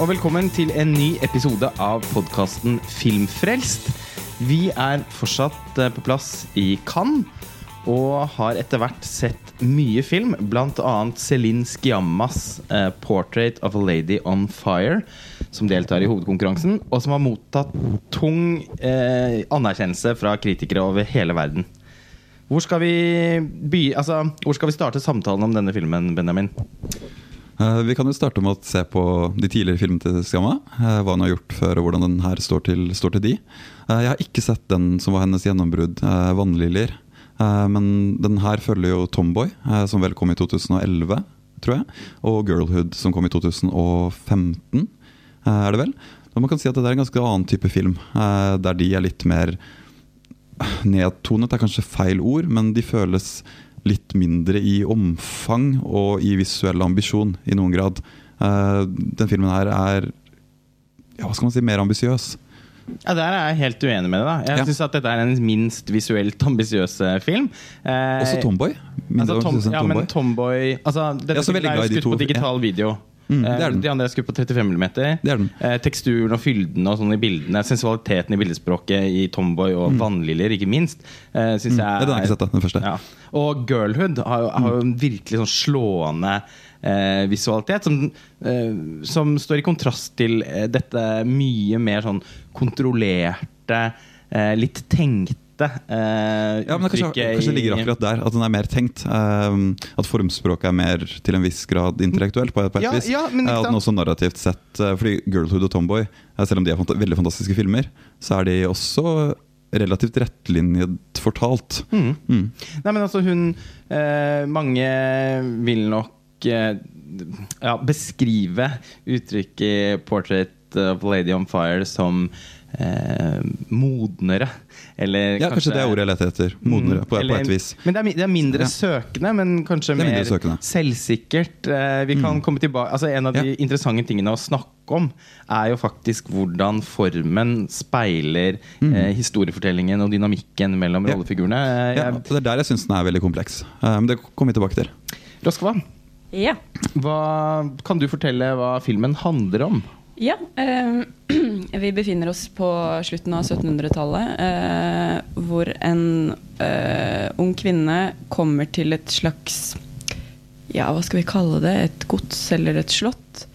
og velkommen til en ny episode av podkasten Filmfrelst. Vi er fortsatt eh, på plass i Cannes og har etter hvert sett mye film, bl.a. Celine Sciammas eh, 'Portrait of a Lady on Fire', som deltar i hovedkonkurransen, og som har mottatt tung eh, anerkjennelse fra kritikere over hele verden. Hvor skal, vi by, altså, hvor skal vi starte samtalen om denne filmen, Benjamin? Eh, vi kan jo starte med å se på de tidligere filmene til Skamma. eh, Hva hun har gjort før, og hvordan den her står til, står til de. Eh, Jeg har ikke sett den som var hennes gjennombrudd, 'Vannliljer'. Men den her følger jo 'Tomboy', som vel kom i 2011, tror jeg. Og 'Girlhood', som kom i 2015, eh, er det vel. Og man kan si at det er en ganske annen type film, der de er litt mer nedtonet, Det er kanskje feil ord, men de føles litt mindre i omfang og i visuell ambisjon i noen grad. Uh, den filmen her er ja, hva skal man si, mer ambisiøs. Ja, Der er jeg helt uenig med deg. da Jeg Ja. synes at dette er en minst visuelt ambisiøse film. Eh, Også Tomboy. Altså, tom, ja, men Tomboy. Altså, Dette er skutt på digital video. Mm, det er Eh, den. De andre er skutt på 35 mm. Det er den. Eh, teksturen og fylden og sånn i bildene, sensualiteten i bildespråket i Tomboy og Vannliljer, ikke minst, eh, synes jeg er, den har jeg ikke sett, da, den første. Ja. Og Girlhood har, jo- har jo en virkelig sånn slående eh, visualitet som, eh, som står i kontrast til eh, dette mye mer sånn kontrollerte, eh, litt tenkte eh, Ja, men det kanskje, kanskje det ligger akkurat der, at den er mer tenkt. Um, at formspråket er mer til en viss grad intellektuelt, på, på et Ja, vis. ja, men Eh, at den sant? også narrativt sett uh, Fordi 'Girlhood' og 'Tomboy', eh, selv om de er fanta veldig fantastiske filmer, så er de også relativt rettlinjet fortalt. Mm. Mm. Nei, men altså hun eh, Mange vil nok eh, ja, beskrive uttrykket 'Portrait of Lady on Fire' som eh, modnere. Eller Ja, kanskje det er ordet jeg leter etter. Modnere, på, Eller- på et vis. Men det er, det er mindre Ja. søkende, men kanskje er mer søkende. selvsikkert. Eh, vi kan komme tilbake Altså En av de Ja. interessante tingene å snakke om, er jo faktisk hvordan formen speiler eh, historiefortellingen og dynamikken mellom Ja. rollefigurene. Eh, Ja, jeg- det er der jeg syns den er veldig kompleks. Uh, men det kommer vi tilbake til. Roskva, Ja. hva, kan du fortelle hva filmen handler om? Ja eh, vi befinner oss på slutten av 1700-tallet, eh, hvor en eh, ung kvinne kommer til et slags Ja, hva skal vi kalle det? Et gods eller et slott.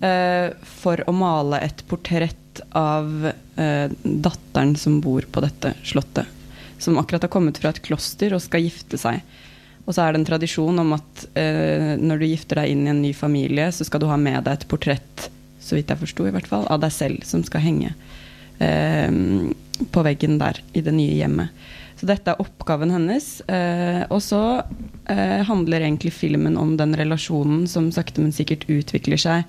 eh, for å male et portrett av eh, datteren som bor på dette slottet. Som akkurat har kommet fra et kloster og skal gifte seg. Og så er det en tradisjon om at eh, når du gifter deg inn i en ny familie, så skal du ha med deg et portrett, så vidt jeg forsto i hvert fall, av deg selv som skal henge eh, på veggen der i det nye hjemmet. Så dette er oppgaven hennes. Eh, og så eh, handler egentlig filmen om den relasjonen som sakte, men sikkert utvikler seg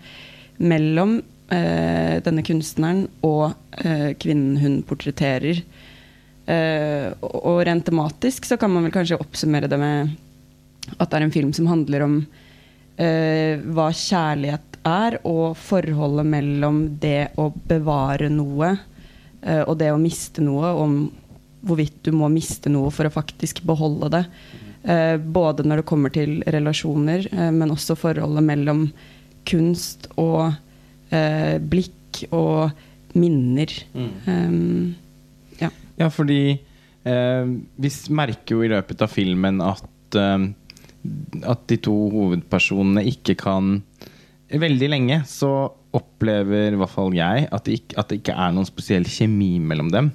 mellom eh, denne kunstneren og kvinnen hun portretterer. Og rent tematisk så kan man vel kanskje oppsummere det med at det er en film som handler om hva kjærlighet er, og forholdet mellom det å bevare noe uh, og det å miste noe, om hvorvidt du må miste noe for å faktisk beholde det. Uh, både når det kommer til relasjoner, uh, men også forholdet mellom kunst og eh, blikk og minner. Um, ja. Ja, fordi eh, vi merker jo i løpet av filmen at At de to hovedpersonene ikke kan Veldig lenge så opplever i hvert fall jeg at det ikke, at det ikke er noen spesiell kjemi mellom dem.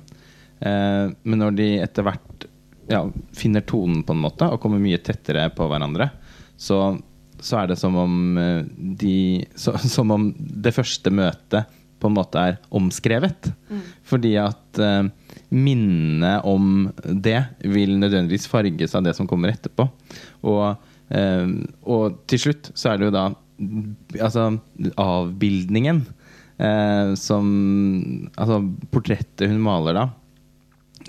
Eh, men når de etter hvert ja, finner tonen på en måte og kommer mye tettere på hverandre, så, så er det som om eh, de så, Som om det første møtet på en måte er omskrevet. Fordi at eh, minnet om det vil nødvendigvis farges av det som kommer etterpå. Og, eh, og til slutt så er det jo da altså avbildningen eh, som Altså portrettet hun maler da,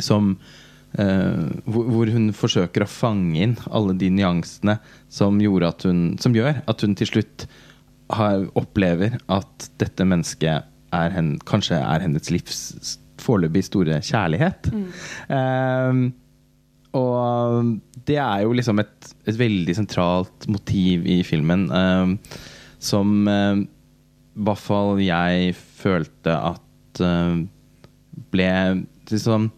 som eh, hvor, hvor hun forsøker å fange inn alle de nyansene som, at hun, som gjør at hun til slutt har, opplever at dette mennesket er hen, kanskje er hennes livs foreløpig store kjærlighet. Eh, og det er jo liksom et, et veldig sentralt motiv i filmen, eh, som eh, i hvert fall jeg følte at eh, ble liksom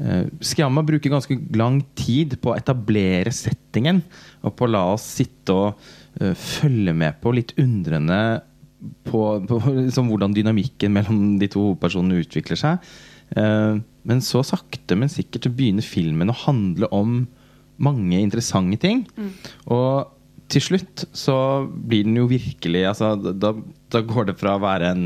uh, Skramma bruker ganske lang tid på å etablere settingen og på å la oss sitte og uh, følge med på litt undrende på, på liksom, hvordan dynamikken mellom de to hovedpersonene utvikler seg. Uh, men så sakte, men sikkert så begynner filmen å handle om mange interessante ting. Mm. Og til slutt så blir den jo virkelig altså, da, da, går det fra å være en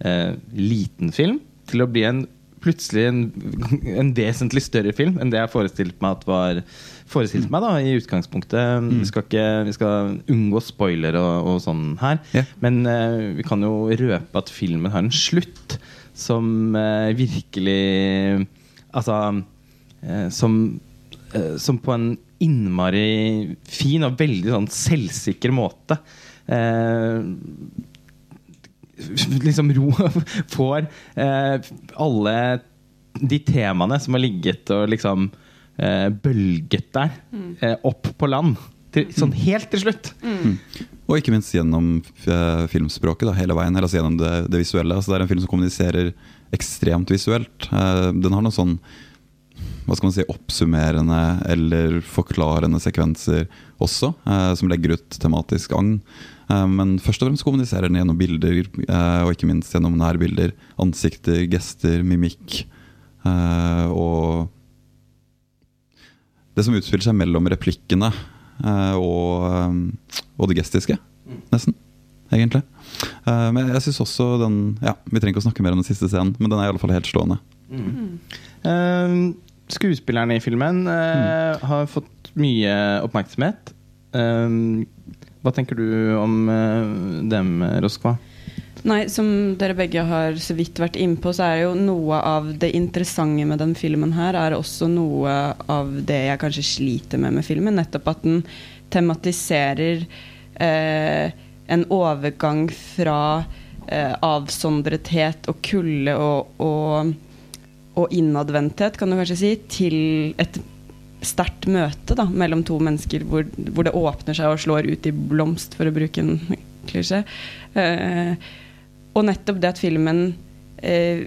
eh, liten film til å bli en plutselig en, en, vesentlig større film enn det jeg forestilte meg at var forestilt meg da i utgangspunktet. Mm. Vi, skal ikke, vi skal unngå spoiler og, og sånn her. Yeah. Men eh, vi kan jo røpe at filmen har en slutt som eh, virkelig Altså eh, som, eh, som på en innmari fin og veldig sånn selvsikker måte eh, liksom ro får alle de temaene som har ligget og liksom bølget der, mm. opp på land. Til, sånn helt til slutt. Mm. Og ikke minst gjennom eh, filmspråket da, hele veien. Altså gjennom det, det visuelle. Altså, det er en film som kommuniserer ekstremt visuelt. Uh, den har noen sånn hva skal man si, oppsummerende eller forklarende sekvenser også, uh, som legger ut tematisk agn. Eh, men først og fremst kommuniserer den gjennom bilder, eh, og ikke minst gjennom nærbilder. Ansikter, gester, mimikk. Eh, og det som utspiller seg mellom replikkene og, og det gestiske, nesten. Egentlig. Men jeg syns også den ja, Vi trenger ikke å snakke mer om den siste scenen, men den er i alle fall helt slående. Mm. Uh, skuespillerne i filmen uh, mm. har fått mye oppmerksomhet. Uh, hva tenker du om dem, Roskva? Nei, Som dere begge har så vidt vært innpå, så er jo noe av det interessante med den filmen her, er også noe av det jeg kanskje sliter med med filmen. Nettopp at den tematiserer eh, en overgang fra eh, avsondrethet og kulde og, og, og innadvendthet, kan du kanskje si, til et sterkt møte da, mellom to mennesker hvor, hvor, det åpner seg og slår ut i blomst, for å bruke en klisjé. Eh, og nettopp det at filmen eh,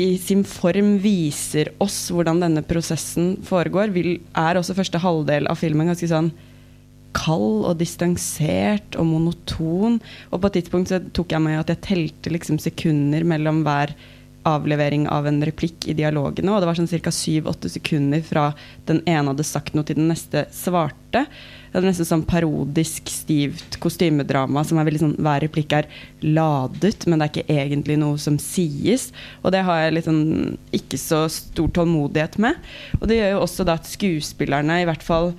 i sin form viser oss hvordan denne prosessen foregår, vil, er også første halvdel av filmen ganske sånn kald og distansert og monoton. Og på et tidspunkt så tok jeg meg at jeg telte liksom sekunder mellom hver avlevering av en replikk i dialogene. Og det var sånn ca. syv-åtte sekunder fra den ene hadde sagt noe til den neste svarte. Det er nesten sånn parodisk, stivt kostymedrama som er veldig sånn Hver replikk er ladet, men det er ikke egentlig noe som sies. Og det har jeg litt sånn ikke så stor tålmodighet med. Og det gjør jo også da at skuespillerne, i hvert fall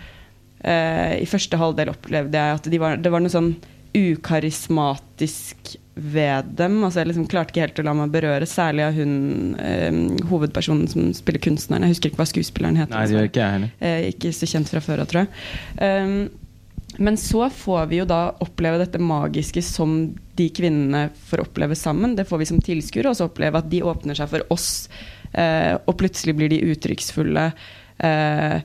eh, i første halvdel, opplevde jeg at de var, det var noe sånn ukarismatisk ved dem. Altså jeg liksom klarte ikke helt å la meg berøre, særlig av hun eh, hovedpersonen som spiller kunstneren. Jeg husker ikke hva skuespilleren heter. Nei, det gjør ikke jeg heller. Eh, ikke så kjent fra før av, tror jeg. Um, men så får vi jo da oppleve dette magiske som de kvinnene får oppleve sammen. Det får vi som tilskuere, og så oppleve at de åpner seg for oss. Eh, og plutselig blir de uttrykksfulle. Eh,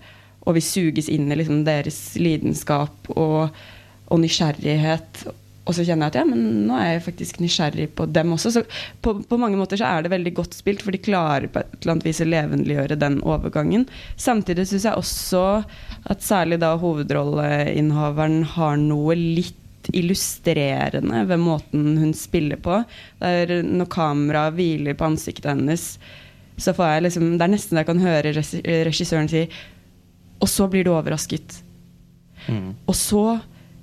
og vi suges inn i liksom deres lidenskap og, og nysgjerrighet og så kjenner jeg at ja, men nå er jeg faktisk nysgjerrig på dem også. Så på, på mange måter så er det veldig godt spilt, for de klarer på et eller annet vis å levendegjøre den overgangen. Samtidig syns jeg også at særlig da hovedrolleinnehaveren har noe litt illustrerende ved måten hun spiller på. Der når kameraet hviler på ansiktet hennes, så får jeg liksom Det er nesten jeg kan høre regissøren si Og så blir du overrasket. Mm. Og så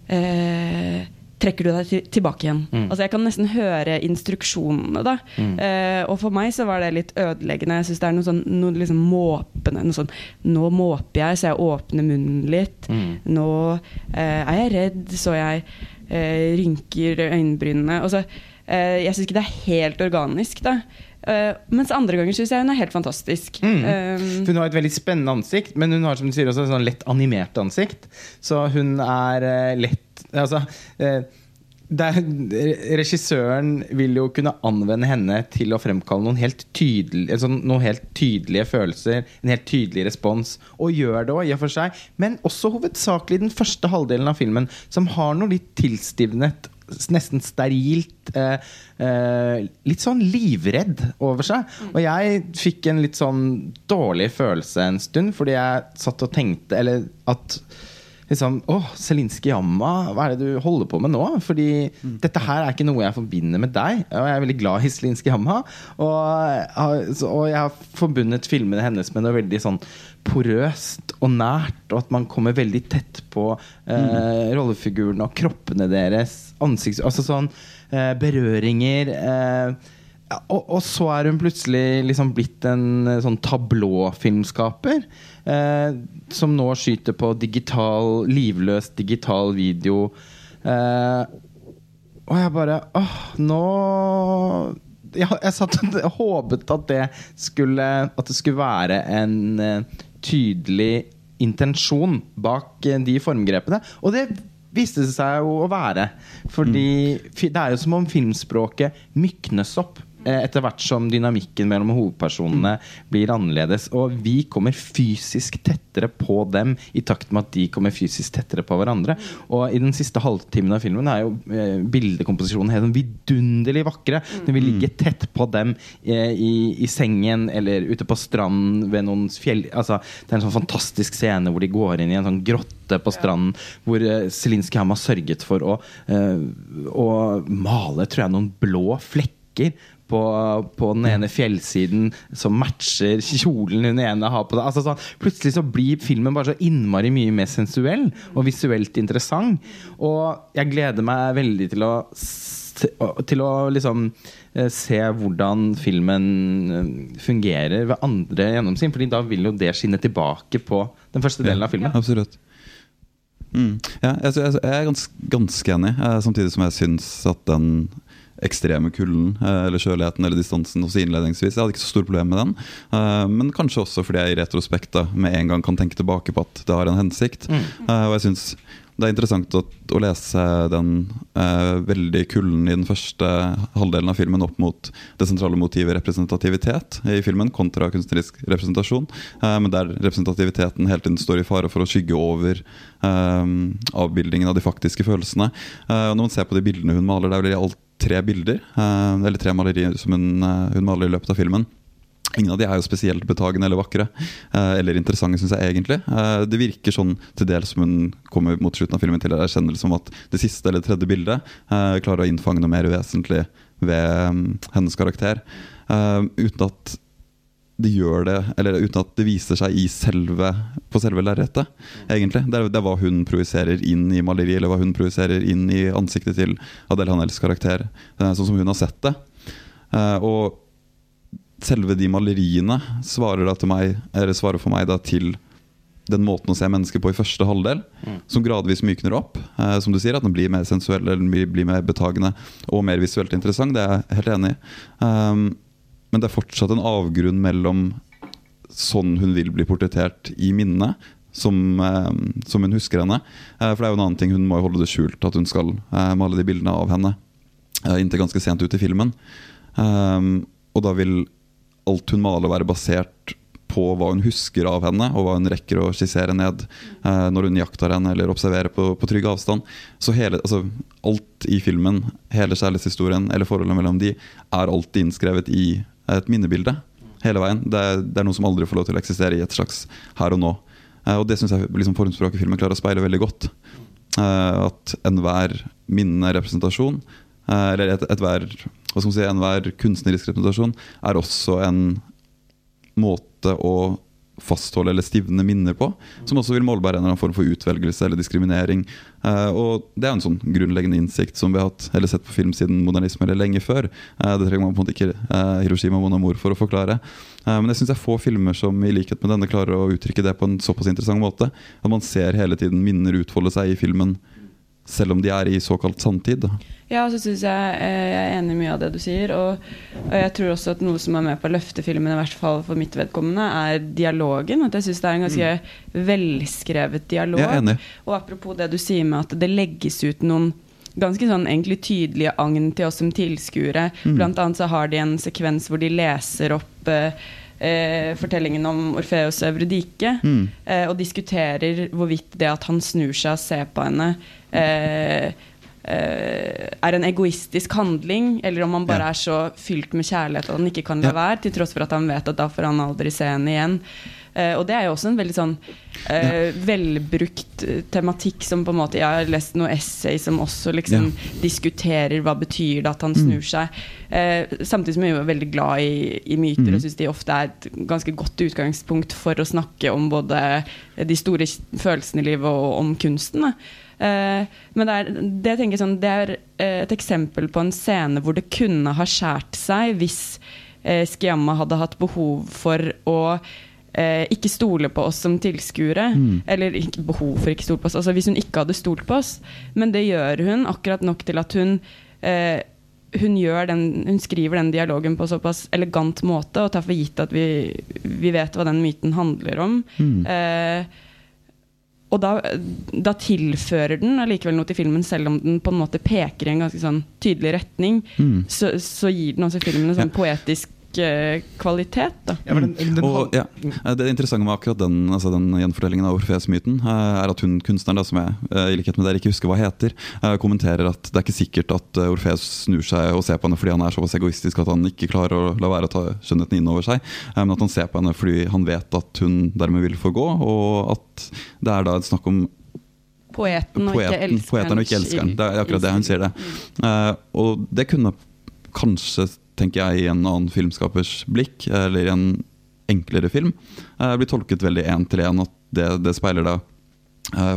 eh, trekker du deg tilbake igjen. Mm. Altså Jeg kan nesten høre instruksjonene. da mm. eh, Og for meg så var det litt ødeleggende. Jeg syns det er noe sånn noe liksom måpende noe sånn, Nå måper jeg, så jeg åpner munnen litt. Mm. Nå eh, er jeg redd, så jeg eh, rynker øyenbrynene. Altså, jeg syns ikke det er helt organisk. da Uh, mens andre ganger syns jeg hun er helt fantastisk. Mm. Um, hun har et veldig spennende ansikt, men hun har som du sier også et sånn lett animert ansikt. Så hun er uh, lett Altså uh, er, regissøren vil jo kunne anvende henne til å fremkalle noen helt, tydelig, altså noen helt tydelige følelser, en helt tydelig respons, og gjør det òg, i og for seg. Men også hovedsakelig den første halvdelen av filmen, som har noe litt tilstivnet nesten sterilt, eh, eh, litt sånn livredd over seg. Og jeg fikk en litt sånn dårlig følelse en stund, fordi jeg satt og tenkte Eller at liksom Å, Selinski Jamma, hva er det du holder på med nå? Fordi dette her er ikke noe jeg forbinder med deg. Og jeg er veldig glad i Selinski Jamma. Og, og jeg har forbundet filmene hennes med noe veldig sånn porøst og nært, og at man kommer veldig tett på eh, rollefigurene og kroppene deres. Ansikts... Altså sånn eh, berøringer. Eh, og, og så er hun plutselig liksom blitt en eh, sånn tablåfilmskaper. Eh, som nå skyter på digital, livløs digital video. Eh, og jeg bare Åh, nå jeg, jeg satt og håpet at det skulle At det skulle være en eh, tydelig intensjon bak eh, de formgrepene. Og det viste det seg jo å være. Fordi mm. det er jo som om filmspråket myknes opp etter hvert som dynamikken mellom hovedpersonene blir annerledes. Og vi kommer fysisk tettere på dem i takt med at de kommer fysisk tettere på hverandre. Og i den siste halvtimen av filmen er jo eh, bildekomposisjonen helt sånn vidunderlig vakre. Når vi ligger tett på dem eh, i, i sengen eller ute på stranden ved noen fjell... Altså, det er en sånn fantastisk scene hvor de går inn i en sånn grotte på stranden, hvor Zelinskyj har sørget for å, eh, å male tror jeg, noen blå flekker på, på den ene fjellsiden som matcher kjolen hun ene har på. Altså, sånn, plutselig så blir filmen bare så innmari mye mer sensuell og visuelt interessant. Og jeg gleder meg veldig til å til å liksom eh, se hvordan filmen eh, fungerer ved andre gjennomsyn. Fordi da vil jo det skinne tilbake på den første delen av filmen. Absolutt. Mm. Ja, jeg, jeg, jeg er ganske, ganske enig, eh, samtidig som jeg syns at den ekstreme kulden eh, eller kjøligheten eller distansen også innledningsvis Jeg hadde ikke så stort problem med den. Eh, men kanskje også fordi jeg i retrospekt da, med en gang kan tenke tilbake på at det har en hensikt. Mm. Eh, og jeg synes det er interessant å, å lese den eh, veldig kulden i den første halvdelen av filmen opp mot det sentrale motivet representativitet i filmen kontra kunstnerisk representasjon. Eh, men der representativiteten hele tiden står i fare for å skygge over eh, avbildingen av de faktiske følelsene. Eh, og når man ser på de bildene hun maler, det er vel alt tre bilder, eh, eller tre malerier som hun, eh, hun maler i løpet av filmen. Ingen av de er jo spesielt betagende eller vakre. Eh, eller interessante, syns jeg egentlig. Det virker sånn til dels som hun kommer mot slutten av filmen til en erkjennelse om at det siste eller tredje bildet klarer å innfange noe mer uvesentlig ved mm, hennes karakter. Uten at det gjør det, eller uten at det viser seg selve, på selve lerretet. egentlig. Det er, det er hva hun projiserer inn i maleriet, eller hva hun projiserer inn i ansiktet til Adel Hanels karakter, sånn som hun har sett det. Eh, og selve de maleriene svarer, meg, svarer for meg da til den måten å se mennesker på i første halvdel, som gradvis mykner opp. Eh, som du sier, At den blir mer sensuell eller den blir, blir mer betagende og mer visuelt interessant. Det er jeg helt enig i. Um, men det er fortsatt en avgrunn mellom sånn hun vil bli portrettert i minnet, som, eh, som hun husker henne. Eh, for det er jo en annen ting, hun må jo holde det skjult at hun skal eh, male de bildene av henne inntil ganske sent ut i filmen. Og da vil alt hun maler være basert på hva hun husker av henne, og hva hun rekker å skissere ned eh, når hun jakter henne eller observerer på, på trygg avstand. Så hele, altså, alt i filmen, hele kjærlighetshistorien eller forholdet mellom de, er alltid innskrevet i et minnebilde. Hele veien. Det er, det er noe som aldri får lov til å eksistere i et slags her og nå. Eh, og det syns jeg liksom, formspråket filmen klarer å speile veldig godt. Eh, at enhver minnerepresentasjon, eh, eller et- ethver hva skal man si, enhver kunstnerisk representasjon, er også en måte å fastholde eller stivne minner på, som også vil målbære en eller annen form for utvelgelse eller diskriminering. Eh, og Det er en sånn grunnleggende innsikt som vi har hatt eller sett på film siden modernisme eller lenge før. Eh, det trenger man på en måte ikke eh, Hiroshima og Monamor for å forklare. Men jeg syns det er få filmer som i likhet med denne klarer å uttrykke det på en såpass interessant måte. At man ser hele tiden minner utfolde seg i filmen, selv om de er i såkalt sanntid. Ja, og så synes jeg eh, jeg er enig i mye av det du sier. Og, og jeg tror også at noe som er med på å løfte filmen, i hvert fall for mitt vedkommende, er dialogen. At jeg syns det er en ganske velskrevet dialog. Og apropos det du sier med at det legges ut noen ganske sånn egentlig tydelige agn til oss som tilskuere. Blant annet så har de en sekvens hvor de leser opp eh, eh, fortellingen om Orfeus og Eurydike. Mm. Eh, og diskuterer hvorvidt det at han snur seg og ser på henne, eh, eh, er en egoistisk handling, eller om han bare Ja. er så fylt med kjærlighet at han ikke kan la Ja. være, til tross for at han vet at da får han aldri se henne igjen. Uh, og det er jo også en veldig sånn eh, velbrukt eh, tematikk som på en måte Jeg har lest noen essay som også liksom diskuterer hva betyr det at han snur seg. Uh, samtidig som jeg er veldig glad i, i myter og syns de ofte er et ganske godt utgangspunkt for å snakke om både de store følelsene i livet og om kunsten. Da. Eh, men det er, det, jeg sånn, det er eh, et eksempel på en scene hvor det kunne ha skjært seg hvis eh, Skiamma hadde hatt behov for å eh, ikke stole på oss som tilskuere. Eller ikke behov for ikke stole på oss, altså hvis hun ikke hadde stolt på oss. Men det gjør hun akkurat nok til at hun eh, hun, den, hun skriver den dialogen på såpass elegant måte og tar for gitt at vi, vi vet hva den myten handler om. Eh, og da, da tilfører den allikevel noe til filmen, selv om den på en måte peker i en ganske sånn tydelig retning. Så, så gir den også filmen en sånn poetisk eh, kvalitet. Da. Ja, men den, den, Og ja, Det interessante med akkurat den, altså den gjenfortellingen av Orfeus-myten, eh, er at hun kunstneren, da, som jeg eh, i likhet med dere ikke husker hva heter, eh, kommenterer at det er ikke sikkert at eh, Orfeus snur seg og ser på henne fordi han er såpass egoistisk at han ikke klarer å la være å ta skjønnheten inn over seg, eh, men at han ser på henne fordi han vet at hun dermed vil få gå, og at det er da et snakk om Poeten og poeten, elskeren. poeten og ikke elskeren. Det er akkurat det hun sier det. Uh, og det kunne kanskje, tenker jeg, i en annen filmskapers blikk, eller i en enklere film, blir tolket veldig én til én. At det, det speiler da eh,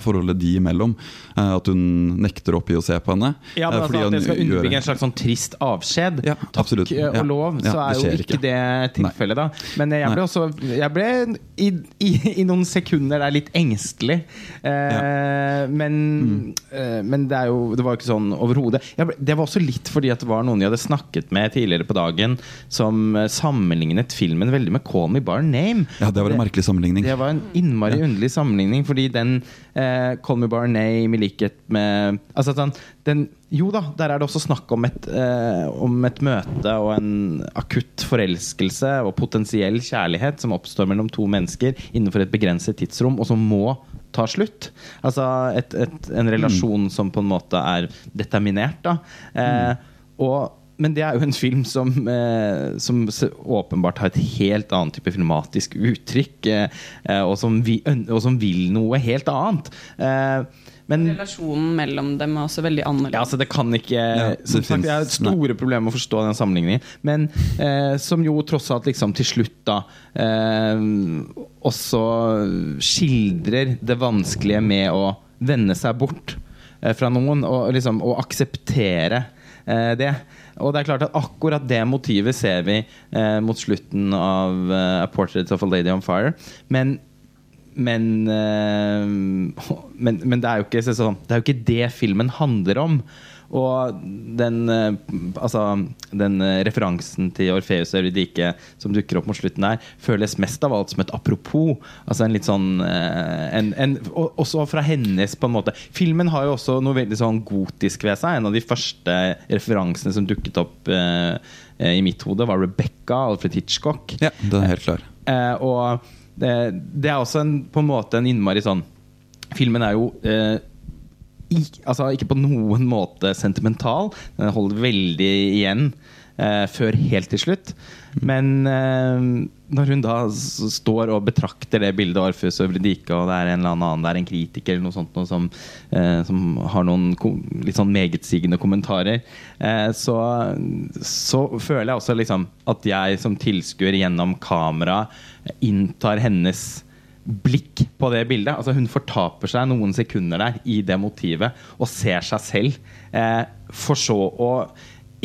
forholdet de imellom. eh, at hun nekter å oppgi å se på henne. Ja, men eh, altså, At det skal underbygge en slags sånn trist avskjed, Ja, takk eh, og Ja. lov, Ja, så er jo ikke ikke. det tilfellet, da. Men jeg Nei. ble også Jeg ble i, i, i noen sekunder der litt engstelig. Eh, men, eh, men det er jo Det var jo ikke sånn overhodet. Det var også litt fordi at det var noen jeg hadde snakket med tidligere på dagen, som eh, sammenlignet filmen veldig med 'Call Me By Name'. Ja, det var en merkelig sammenligning. Det var en innmari underlig sammenligning, fordi den eh, Call Me Name i likhet med Altså sånn, den, Jo da, der er det også snakk om et, eh, om et møte og en akutt forelskelse og potensiell kjærlighet som oppstår mellom to mennesker innenfor et begrenset tidsrom, og som må ta slutt. Altså et, et, en relasjon som på en måte er determinert. Da. Eh, og men det er jo en film som, eh, som åpenbart har et helt annet type filmatisk uttrykk, eh, eh, og, som vi, og som vil noe helt annet. Eh, men Relasjonen mellom dem er også veldig annerledes. ja, altså det kan ikke Ja, Som det sagt, Jeg har store problemer med å forstå den sammenligningen. Men eh, som jo tross alt liksom til slutt da eh, også skildrer det vanskelige med å vende seg bort eh, fra noen, og liksom å akseptere eh, det. Og det er klart at akkurat det motivet ser vi eh, mot slutten av eh, A Portrait of a Lady on Fire. Men men, eh, men, men det, er jo ikke, sånn, det er jo ikke det filmen handler om. Og den, eh, altså, den eh, referansen til Orfeus og Eurydike som dukker opp mot slutten her, føles mest av alt som et apropos. Altså en litt sånn eh, en, en, Også fra hennes på en måte Filmen har jo også noe veldig sånn gotisk ved seg. En av de første referansene som dukket opp eh, i mitt hode, var Rebecca, Alfred Hitchcock. Ja, den er helt klar. Eh, og det, det er også en, på en måte en innmari sånn Filmen er jo eh, altså ikke på noen måte sentimental. Den holder veldig igjen eh, før helt til slutt. Men eh, når hun da står og betrakter det bildet av Orfus og Eurydike, og det er en eller annen Det en kritiker eller noe sånt noe som, eh, som har noen litt sånn megetsigende kommentarer, eh, så, så føler jeg også liksom at jeg som tilskuer gjennom kamera inntar hennes blikk på det bildet. Altså Hun fortaper seg noen sekunder der i det motivet og ser seg selv. Eh, for så å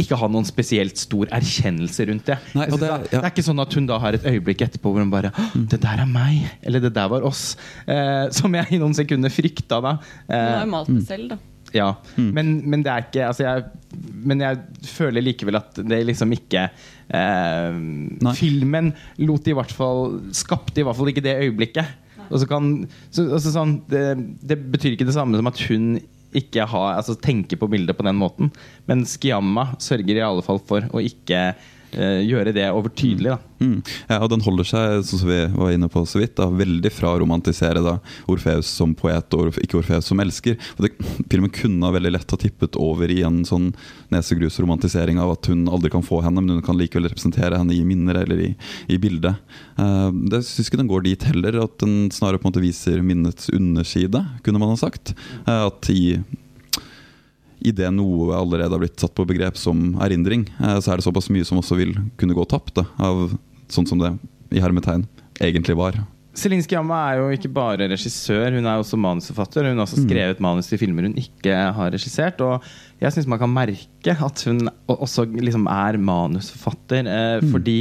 ikke ha noen spesielt stor erkjennelse rundt det. Nei, det, er, ja. det er ikke sånn at hun da har et øyeblikk etterpå hvor hun bare «Åh, 'Det der er meg', eller 'det der var oss'. Eh, som jeg i noen sekunder frykta da. Hun Eh, har jo malt det selv, da. Ja, men, men det er ikke altså jeg, Men jeg føler likevel at det liksom ikke eh, Filmen lot i hvert fall skapte i hvert fall ikke det øyeblikket. Og så kan, så, altså sånn, det, det betyr ikke det samme som at hun ikke har, altså tenker på bildet på den måten. Men Skiamma sørger i alle fall for å ikke eh, gjøre det overtydelig. Mm. Ja, og den holder seg, sånn som vi var inne på så vidt, da, veldig fra å romantisere da, Orfeus som poet og ikke Orfeus som elsker. Og det, filmen kunne veldig lett ha tippet over i en sånn nesegrusromantisering av at hun aldri kan få henne, men hun kan likevel representere henne i minner eller i, i bildet. Uh, det syns ikke den går dit heller, at den snarere på en måte viser minnets underside, kunne man ha sagt. Uh, at i idet noe allerede har blitt satt på begrep som erindring, uh, så er det såpass mye som også vil kunne gå tapt av sånn som det i hermetegn egentlig var. Celine Sciamma er jo ikke bare regissør, hun er også manusforfatter. Hun har også skrevet manus til filmer hun ikke har regissert. Og jeg syns man kan merke at hun også liksom er manusforfatter. Eh, fordi,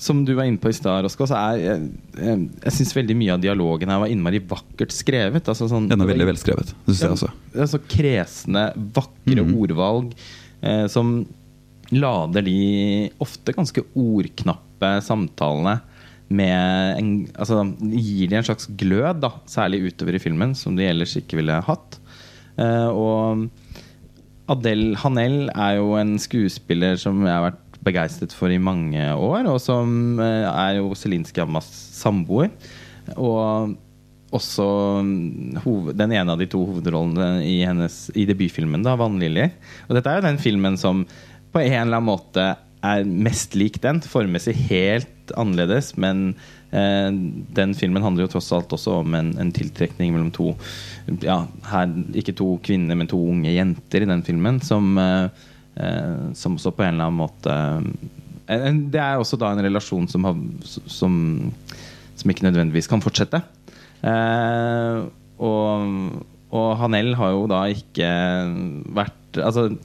som du var inne på i stad, Rosko, så er eh, Jeg, jeg syns veldig mye av dialogen her var innmari vakkert skrevet. Altså sånn, Den er veldig velskrevet, syns jeg også. Det er så kresne, vakre Mm. ordvalg eh, som lader de ofte ganske ordknappe samtalene med en, altså, Gir de en slags glød, da, særlig utover i filmen, som de ellers ikke ville hatt. Uh, og Adele Hanel er jo en skuespiller som jeg har vært begeistret for i mange år, og som uh, er jo Celine Ammas samboer. Og også mm, hoved, den ene av de to hovedrollene i, hennes, i debutfilmen, da, 'Vannliljer'. Og dette er jo den filmen som på en eller annen måte er mest lik den. Formessig helt annerledes, men eh, den filmen handler jo tross alt også om en, en tiltrekning mellom to ja, her, Ikke to kvinner, men to unge jenter i den filmen, som, eh, eh, som også på en eller annen måte en, en, Det er også da en relasjon som, har, som, som ikke nødvendigvis kan fortsette. Eh, og, og Hanel har jo da ikke vært Altså eh,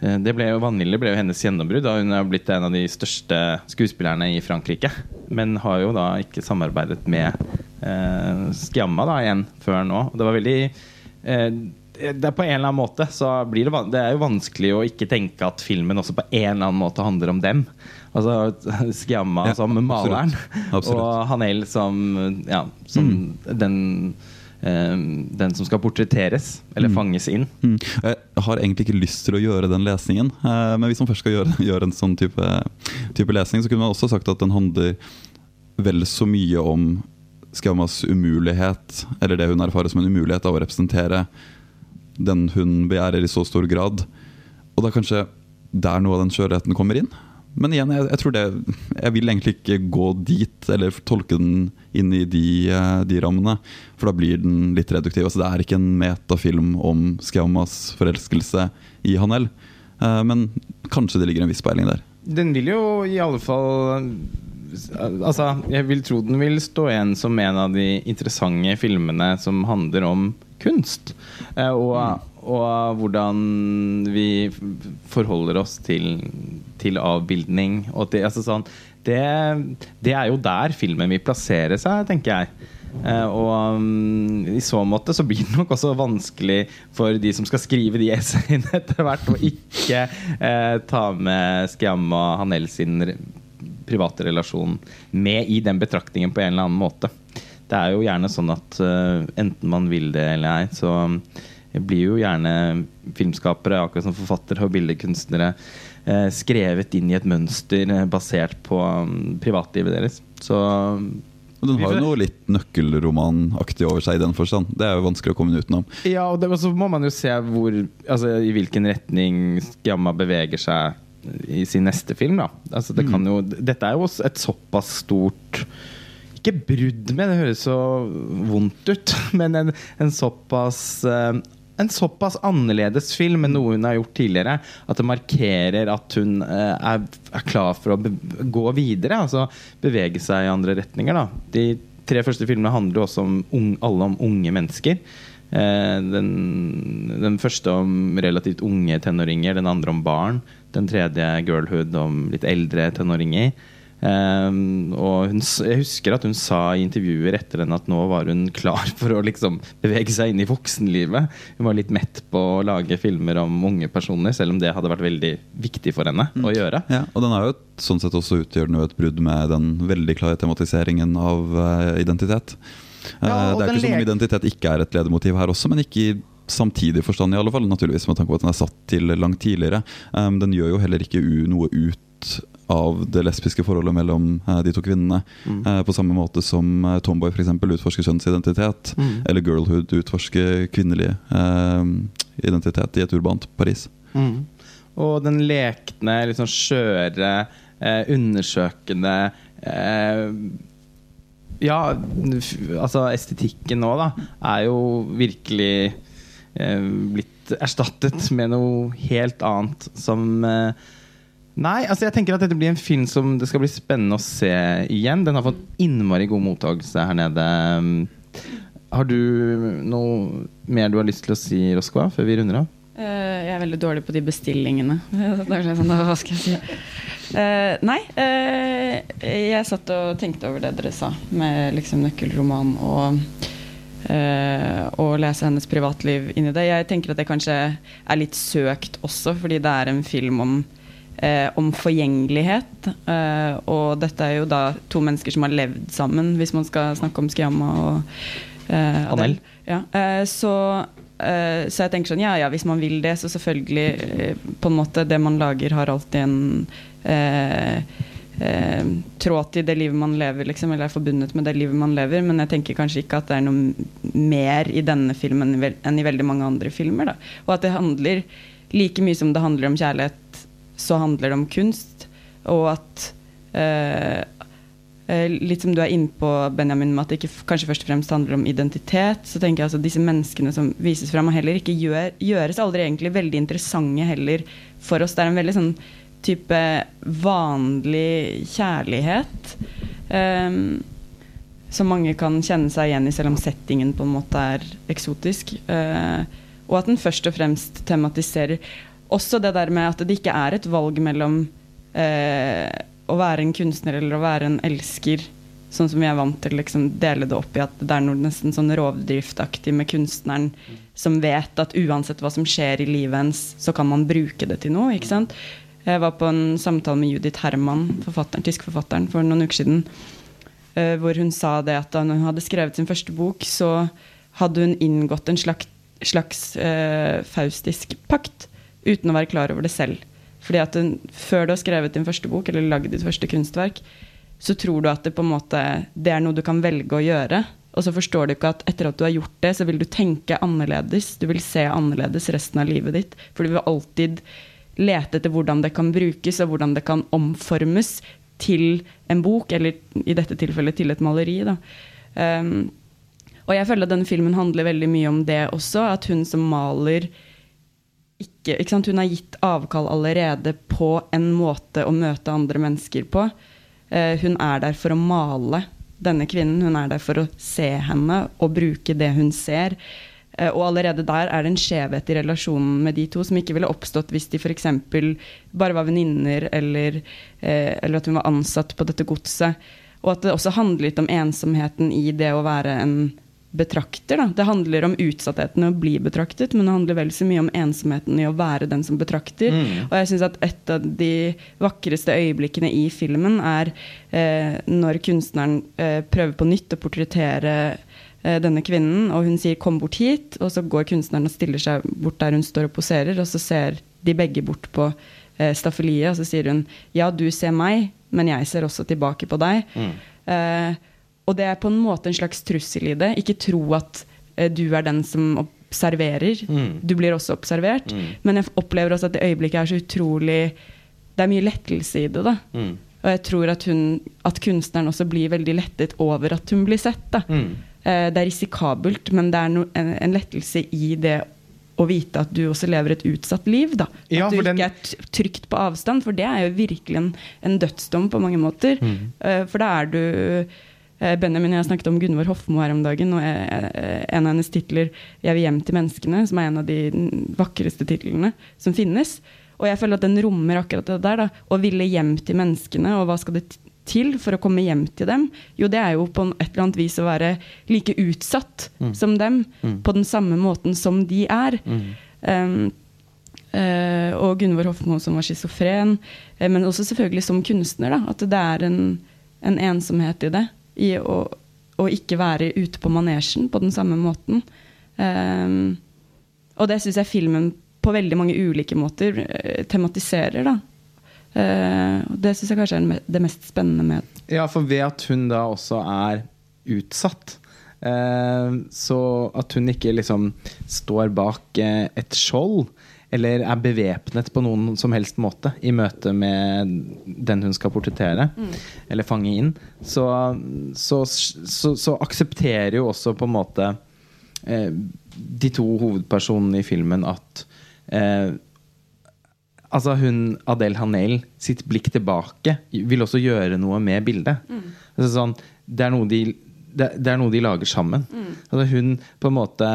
det ble jo, Vanille ble jo hennes gjennombrudd hun er blitt en av de største skuespillerne i Frankrike. Men har jo da ikke samarbeidet med eh, Sciamma da igjen før nå. Det var veldig eh, det er på en eller annen måte så blir det, det er jo vanskelig å ikke tenke at filmen også på en eller annen måte handler om dem. Altså Sciamma Ja, som maleren, Absolutt. og Hanel som, ja, som den, eh, den som skal portretteres, eller fanges inn. Mm. Jeg har egentlig ikke lyst til å gjøre den lesningen, eh, men hvis man først skal gjøre, gjøre en sånn type, type lesning, så kunne man også sagt at den handler vel så mye om Skamas umulighet, eller det hun erfarer som en umulighet av å representere den hun begjærer i så stor grad. Og det er kanskje der noe av den skjørheten kommer inn. Men igjen, jeg, jeg tror det Jeg vil egentlig ikke gå dit, eller tolke den inn i de, eh, de rammene. For da blir den litt reduktiv. Altså, det er ikke en metafilm om Skiamas forelskelse i Hanel. Eh, Men kanskje det ligger en viss peiling der. Den vil jo i alle fall Altså, jeg vil tro den vil stå igjen som en av de interessante filmene som handler om kunst. Eh, Og, og hvordan vi forholder oss til, til avbildning. Det, altså sånn, det, det er jo der filmen vil plassere seg, tenker jeg. Eh, og um, i så måte så blir det nok også vanskelig for de som skal skrive de essayene etter hvert, å ikke eh, ta med Skiamma Hanel sin private relasjon med i den betraktningen på en eller annen måte. Det er jo gjerne sånn at uh, enten man vil det eller ei, så blir jo gjerne filmskapere, akkurat som forfattere og billedkunstnere, eh, skrevet inn i et mønster eh, basert på mm, privatlivet deres. Så Og den har jo noe litt nøkkelromanaktig over seg i den forstand. Det er jo vanskelig å komme utenom. Ja, og det, så må man jo se hvor, altså, i hvilken retning Skamma beveger seg i sin neste film. Da. Altså, det kan jo, dette er jo et såpass stort Ikke brudd med, det høres så vondt ut, men en, en såpass eh, en såpass annerledes film enn noe hun har gjort tidligere, at det markerer at hun eh, er, er klar for å gå videre. Altså bevege seg i andre retninger. Da. De tre første filmene handler også om unge, alle om unge mennesker. Eh, den, den første om relativt unge tenåringer, den andre om barn. Den tredje girlhood om litt eldre tenåringer. Eh, og hun, jeg husker at hun sa i intervjuer etter den at nå var hun klar for å liksom bevege seg inn i voksenlivet. Hun var litt mett på å lage filmer om unge personer, selv om det hadde vært veldig viktig for henne å gjøre. Ja, og den er jo sånn sett også utgjør den jo et brudd med den veldig klare tematiseringen av uh, identitet. Eh, Ja, og det er ikke som om identitet ikke er et ledemotiv her også, men ikke i samtidig forstand i alle fall. Naturligvis med tanke på at den er satt til langt tidligere. Um, den gjør jo heller ikke u noe ut av det lesbiske forholdet mellom eh, de to kvinnene. Mm. Eh, på samme måte som eh, Tomboy for eksempel, utforsker kjønnsidentitet. Mm. Eller Girlhood utforsker kvinnelig eh, identitet i et urbant Paris. Mm. Og den lekne, litt sånn skjøre, eh, undersøkende eh, Ja, altså estetikken nå, da, er jo virkelig blitt erstattet med noe helt annet som eh, Nei, altså jeg tenker at dette blir en film som det skal bli spennende å se igjen. Den har fått innmari god mottakelse her nede. Har du noe mer du har lyst til å si, Roskva, før vi runder av? Eh, jeg er veldig dårlig på de bestillingene. Da er det sånn, hva skal jeg si? Uh, nei, uh, jeg satt og tenkte over det dere sa, med liksom nøkkelroman og Uh, og lese hennes privatliv inn i det. Jeg tenker at det kanskje er litt søkt også, fordi det er en film om, eh, om forgjengelighet. Eh, og dette er jo da to mennesker som har levd sammen, hvis man skal snakke om Skiamma og eh, Adel. Ja, eh, så, eh, så jeg tenker sånn, ja ja, hvis man vil det, så selvfølgelig eh, På en måte, det man lager, har alltid en eh, tråd til det livet man lever, liksom, eller er forbundet med det livet man lever. Men jeg tenker kanskje ikke at det er noe mer i denne filmen enn i veldig mange andre filmer. Da. Og at det handler like mye som det handler om kjærlighet, så handler det om kunst. Og at eh, eh, Litt som du er inne på, Benjamin, med at det ikke kanskje først og fremst handler om identitet. Så tenker jeg altså Disse menneskene som vises fram, og heller ikke gjør, gjøres aldri egentlig veldig interessante heller for oss. Det er en veldig sånn type vanlig kjærlighet. ehm, som mange kan kjenne seg igjen i, selv om settingen på en måte er eksotisk. Eh, og at den først og fremst tematiserer også det der med at det ikke er et valg mellom eh, å være en kunstner eller å være en elsker, sånn som vi er vant til å liksom dele det opp i at det er noe nesten sånn rovdriftaktig med kunstneren som vet at uansett hva som skjer i livet hennes, så kan man bruke det til noe. ikke sant? Jeg var på en samtale med Judith Herman, forfatteren, tysk forfatteren, for noen uker siden. eh, hvor hun sa det at da hun hadde skrevet sin første bok, så hadde hun inngått en slags, slags eh, faustisk pakt uten å være klar over det selv. Fordi at hun, Før du har skrevet din første bok eller lagd ditt første kunstverk, så tror du at det på en måte det er noe du kan velge å gjøre. Og så forstår du ikke at etter at du har gjort det, så vil du tenke annerledes. Du vil se annerledes resten av livet ditt. For du vil alltid lete etter hvordan det kan brukes, og hvordan det kan omformes til en bok, eller i dette tilfellet til et maleri. Da. Um, og jeg føler at denne filmen handler veldig mye om det også, at hun som maler ikke, ikke? Hun har gitt avkall allerede på en måte å møte andre mennesker på. Eh, hun er der for å male denne kvinnen. Hun er der for å se henne og bruke det hun ser. Eh, og allerede der er det en skjevhet i relasjonen med de to som ikke ville oppstått hvis de f.eks. bare var venninner, eller, eh, eller at hun var ansatt på dette godset. Og at det også handler litt om ensomheten i det å være en betrakter. Da. Det handler om utsattheten i å bli betraktet, men det handler vel så mye om ensomheten i å være den som betrakter. Mm. Og jeg syns at et av de vakreste øyeblikkene i filmen er eh, når kunstneren eh, prøver på nytt å portrettere eh, denne kvinnen, og hun sier 'kom bort hit', og så går kunstneren og stiller seg bort der hun står og poserer, og så ser de begge bort på eh, staffeliet, og så sier hun 'ja, du ser meg, men jeg ser også tilbake på deg'. Mm. Eh, og det er på en måte en slags trussel i det. Ikke tro at eh, du er den som observerer. Mm. Du blir også observert. Mm. Men jeg opplever også at det øyeblikket er så utrolig Det er mye lettelse i det. da. Mm. Og jeg tror at, hun, at kunstneren også blir veldig lettet over at hun blir sett. da. Mm. Eh, det er risikabelt, men det er no, en, en lettelse i det å vite at du også lever et utsatt liv. da. At Ja, du ikke den- er trygt på avstand, for det er jo virkelig en, en dødsdom på mange måter. Mm. Eh, for da er du Benjamin og jeg snakket om Gunvor Hofmo her om dagen, og eh, eh, en av hennes titler 'Jeg vil hjem til menneskene', som er en av de vakreste titlene som finnes. Og jeg føler at den rommer akkurat det der. da, Å ville hjem til menneskene, og hva skal det til for å komme hjem til dem? Jo, det er jo på et eller annet vis å være like utsatt Mm. som dem, Mm. på den samme måten som de er. Mm. Um, Uh, og Gunvor Hofmo som var schizofren. Uh, men også selvfølgelig som kunstner. Da, at det er en, en ensomhet i det. I å, å ikke være ute på manesjen på den samme måten. Um, og det syns jeg filmen på veldig mange ulike måter eh, tematiserer. da. Uh, det syns jeg kanskje er det mest spennende med Ja, for ved at hun da også er utsatt uh, Så at hun ikke liksom står bak uh, et skjold eller er bevæpnet på noen som helst måte i møte med den hun skal portrettere eller fange inn, så, så, så, så aksepterer jo også på en måte eh, de to hovedpersonene i filmen at eh, Altså hun, Adele Hanel, sitt blikk tilbake vil også gjøre noe med bildet. Altså sånn, det, er noe de, det, det er noe de lager sammen. Altså hun på en måte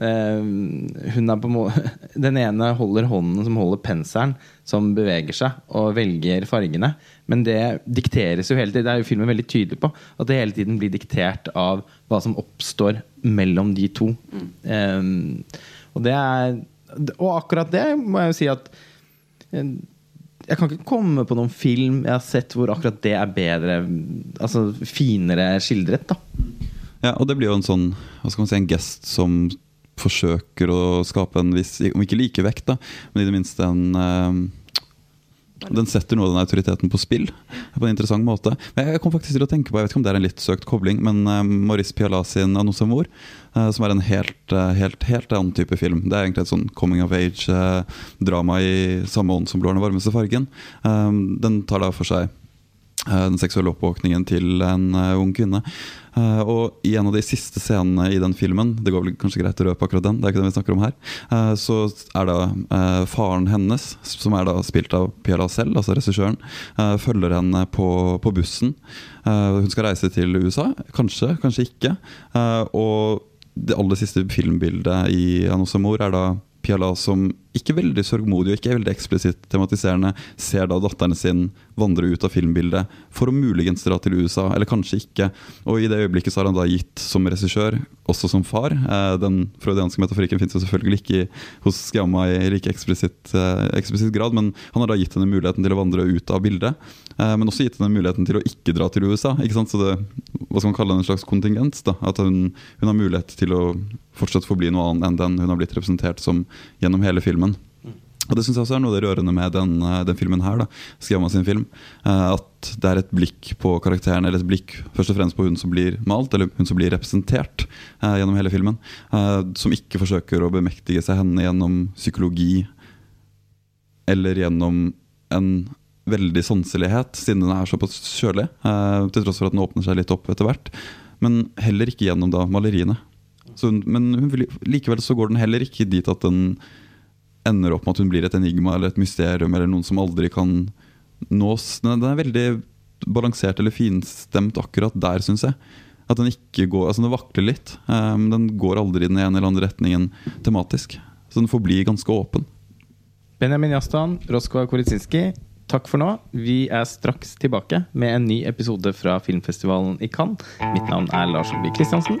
Hun er på må Den ene holder hånden som holder penselen, som beveger seg, og velger fargene. Men det dikteres jo hele tiden. Det er jo filmen veldig tydelig på. At det hele tiden blir diktert av hva som oppstår mellom de to. Eh, og det er Og akkurat det må jeg jo si at jeg kan ikke komme på noen film jeg har sett hvor akkurat det er bedre Altså finere skildret. da Ja, og det blir jo en sånn hva skal man si, en gest som forsøker å skape en viss, om ikke likevekt, da, men i det minste en eh, den setter noe av den autoriteten på spill på en interessant måte. Men jeg kom faktisk til å tenke på, jeg vet ikke om det er en litt søkt kobling, men uh, Maurice Pialat sin 'Annonce Amour', uh, som er en helt, uh, helt, helt annen type film. Det er egentlig et sånn coming of age-drama i samme ånd som 'Blå er den varmeste fargen'. Um, den tar da for seg den seksuelle oppvåkningen til en ung kvinne. Uh, og i en av de siste scenene i den filmen, det går vel kanskje greit å røpe akkurat den, det er ikke den vi snakker om her, så er da faren hennes, som er da spilt av Pia selv, altså regissøren, følger henne på, på bussen. hun skal reise til USA, kanskje, kanskje ikke. og det aller siste filmbildet i Annonce Mor er da Piala som ikke veldig sørgmodig og ikke veldig eksplisitt tematiserende ser da datteren sin vandre ut av filmbildet for å muligens dra til USA, eller kanskje ikke. Og i det øyeblikket så har han da gitt som regissør, også som far eh, Den freudianske metaforikken finnes jo selvfølgelig ikke hos Skiamma i like eksplisitt, eh, eksplisitt grad, men han har da gitt henne muligheten til å vandre ut av bildet. Eh, men også gitt henne muligheten til å ikke dra til USA. ikke sant? Så det, hva skal man kalle det, en slags kontingens? da, At hun, hun har mulighet til å fortsatt forbli noe annet enn den hun har blitt representert som gjennom hele filmen. Og Det synes jeg også er noe av det rørende med den, den filmen her. da, sin film, At det er et blikk på karakteren, eller et blikk først og fremst på hun som blir malt, eller hun som blir representert eh, gjennom hele filmen. Eh, som ikke forsøker å bemektige seg henne gjennom psykologi eller gjennom en veldig sanselighet, siden den er såpass kjølig. Eh, til tross for at den åpner seg litt opp etter hvert. Men heller ikke gjennom da maleriene. Hun- men hun, likevel så går den heller ikke dit at den ender opp med at hun blir et enigma eller et mysterium eller noen som aldri kan nås. Den, er veldig balansert eller finstemt akkurat der, syns jeg. At den ikke går, altså den vakler litt. Um, den går aldri i den ene eller andre retningen tematisk. Så den forblir ganske åpen. Benjamin Jastan, Roskva Koritsinski, takk for nå. Vi er straks tilbake med en ny episode fra filmfestivalen i Cannes. Mitt navn er Lars Olvik Kristiansen.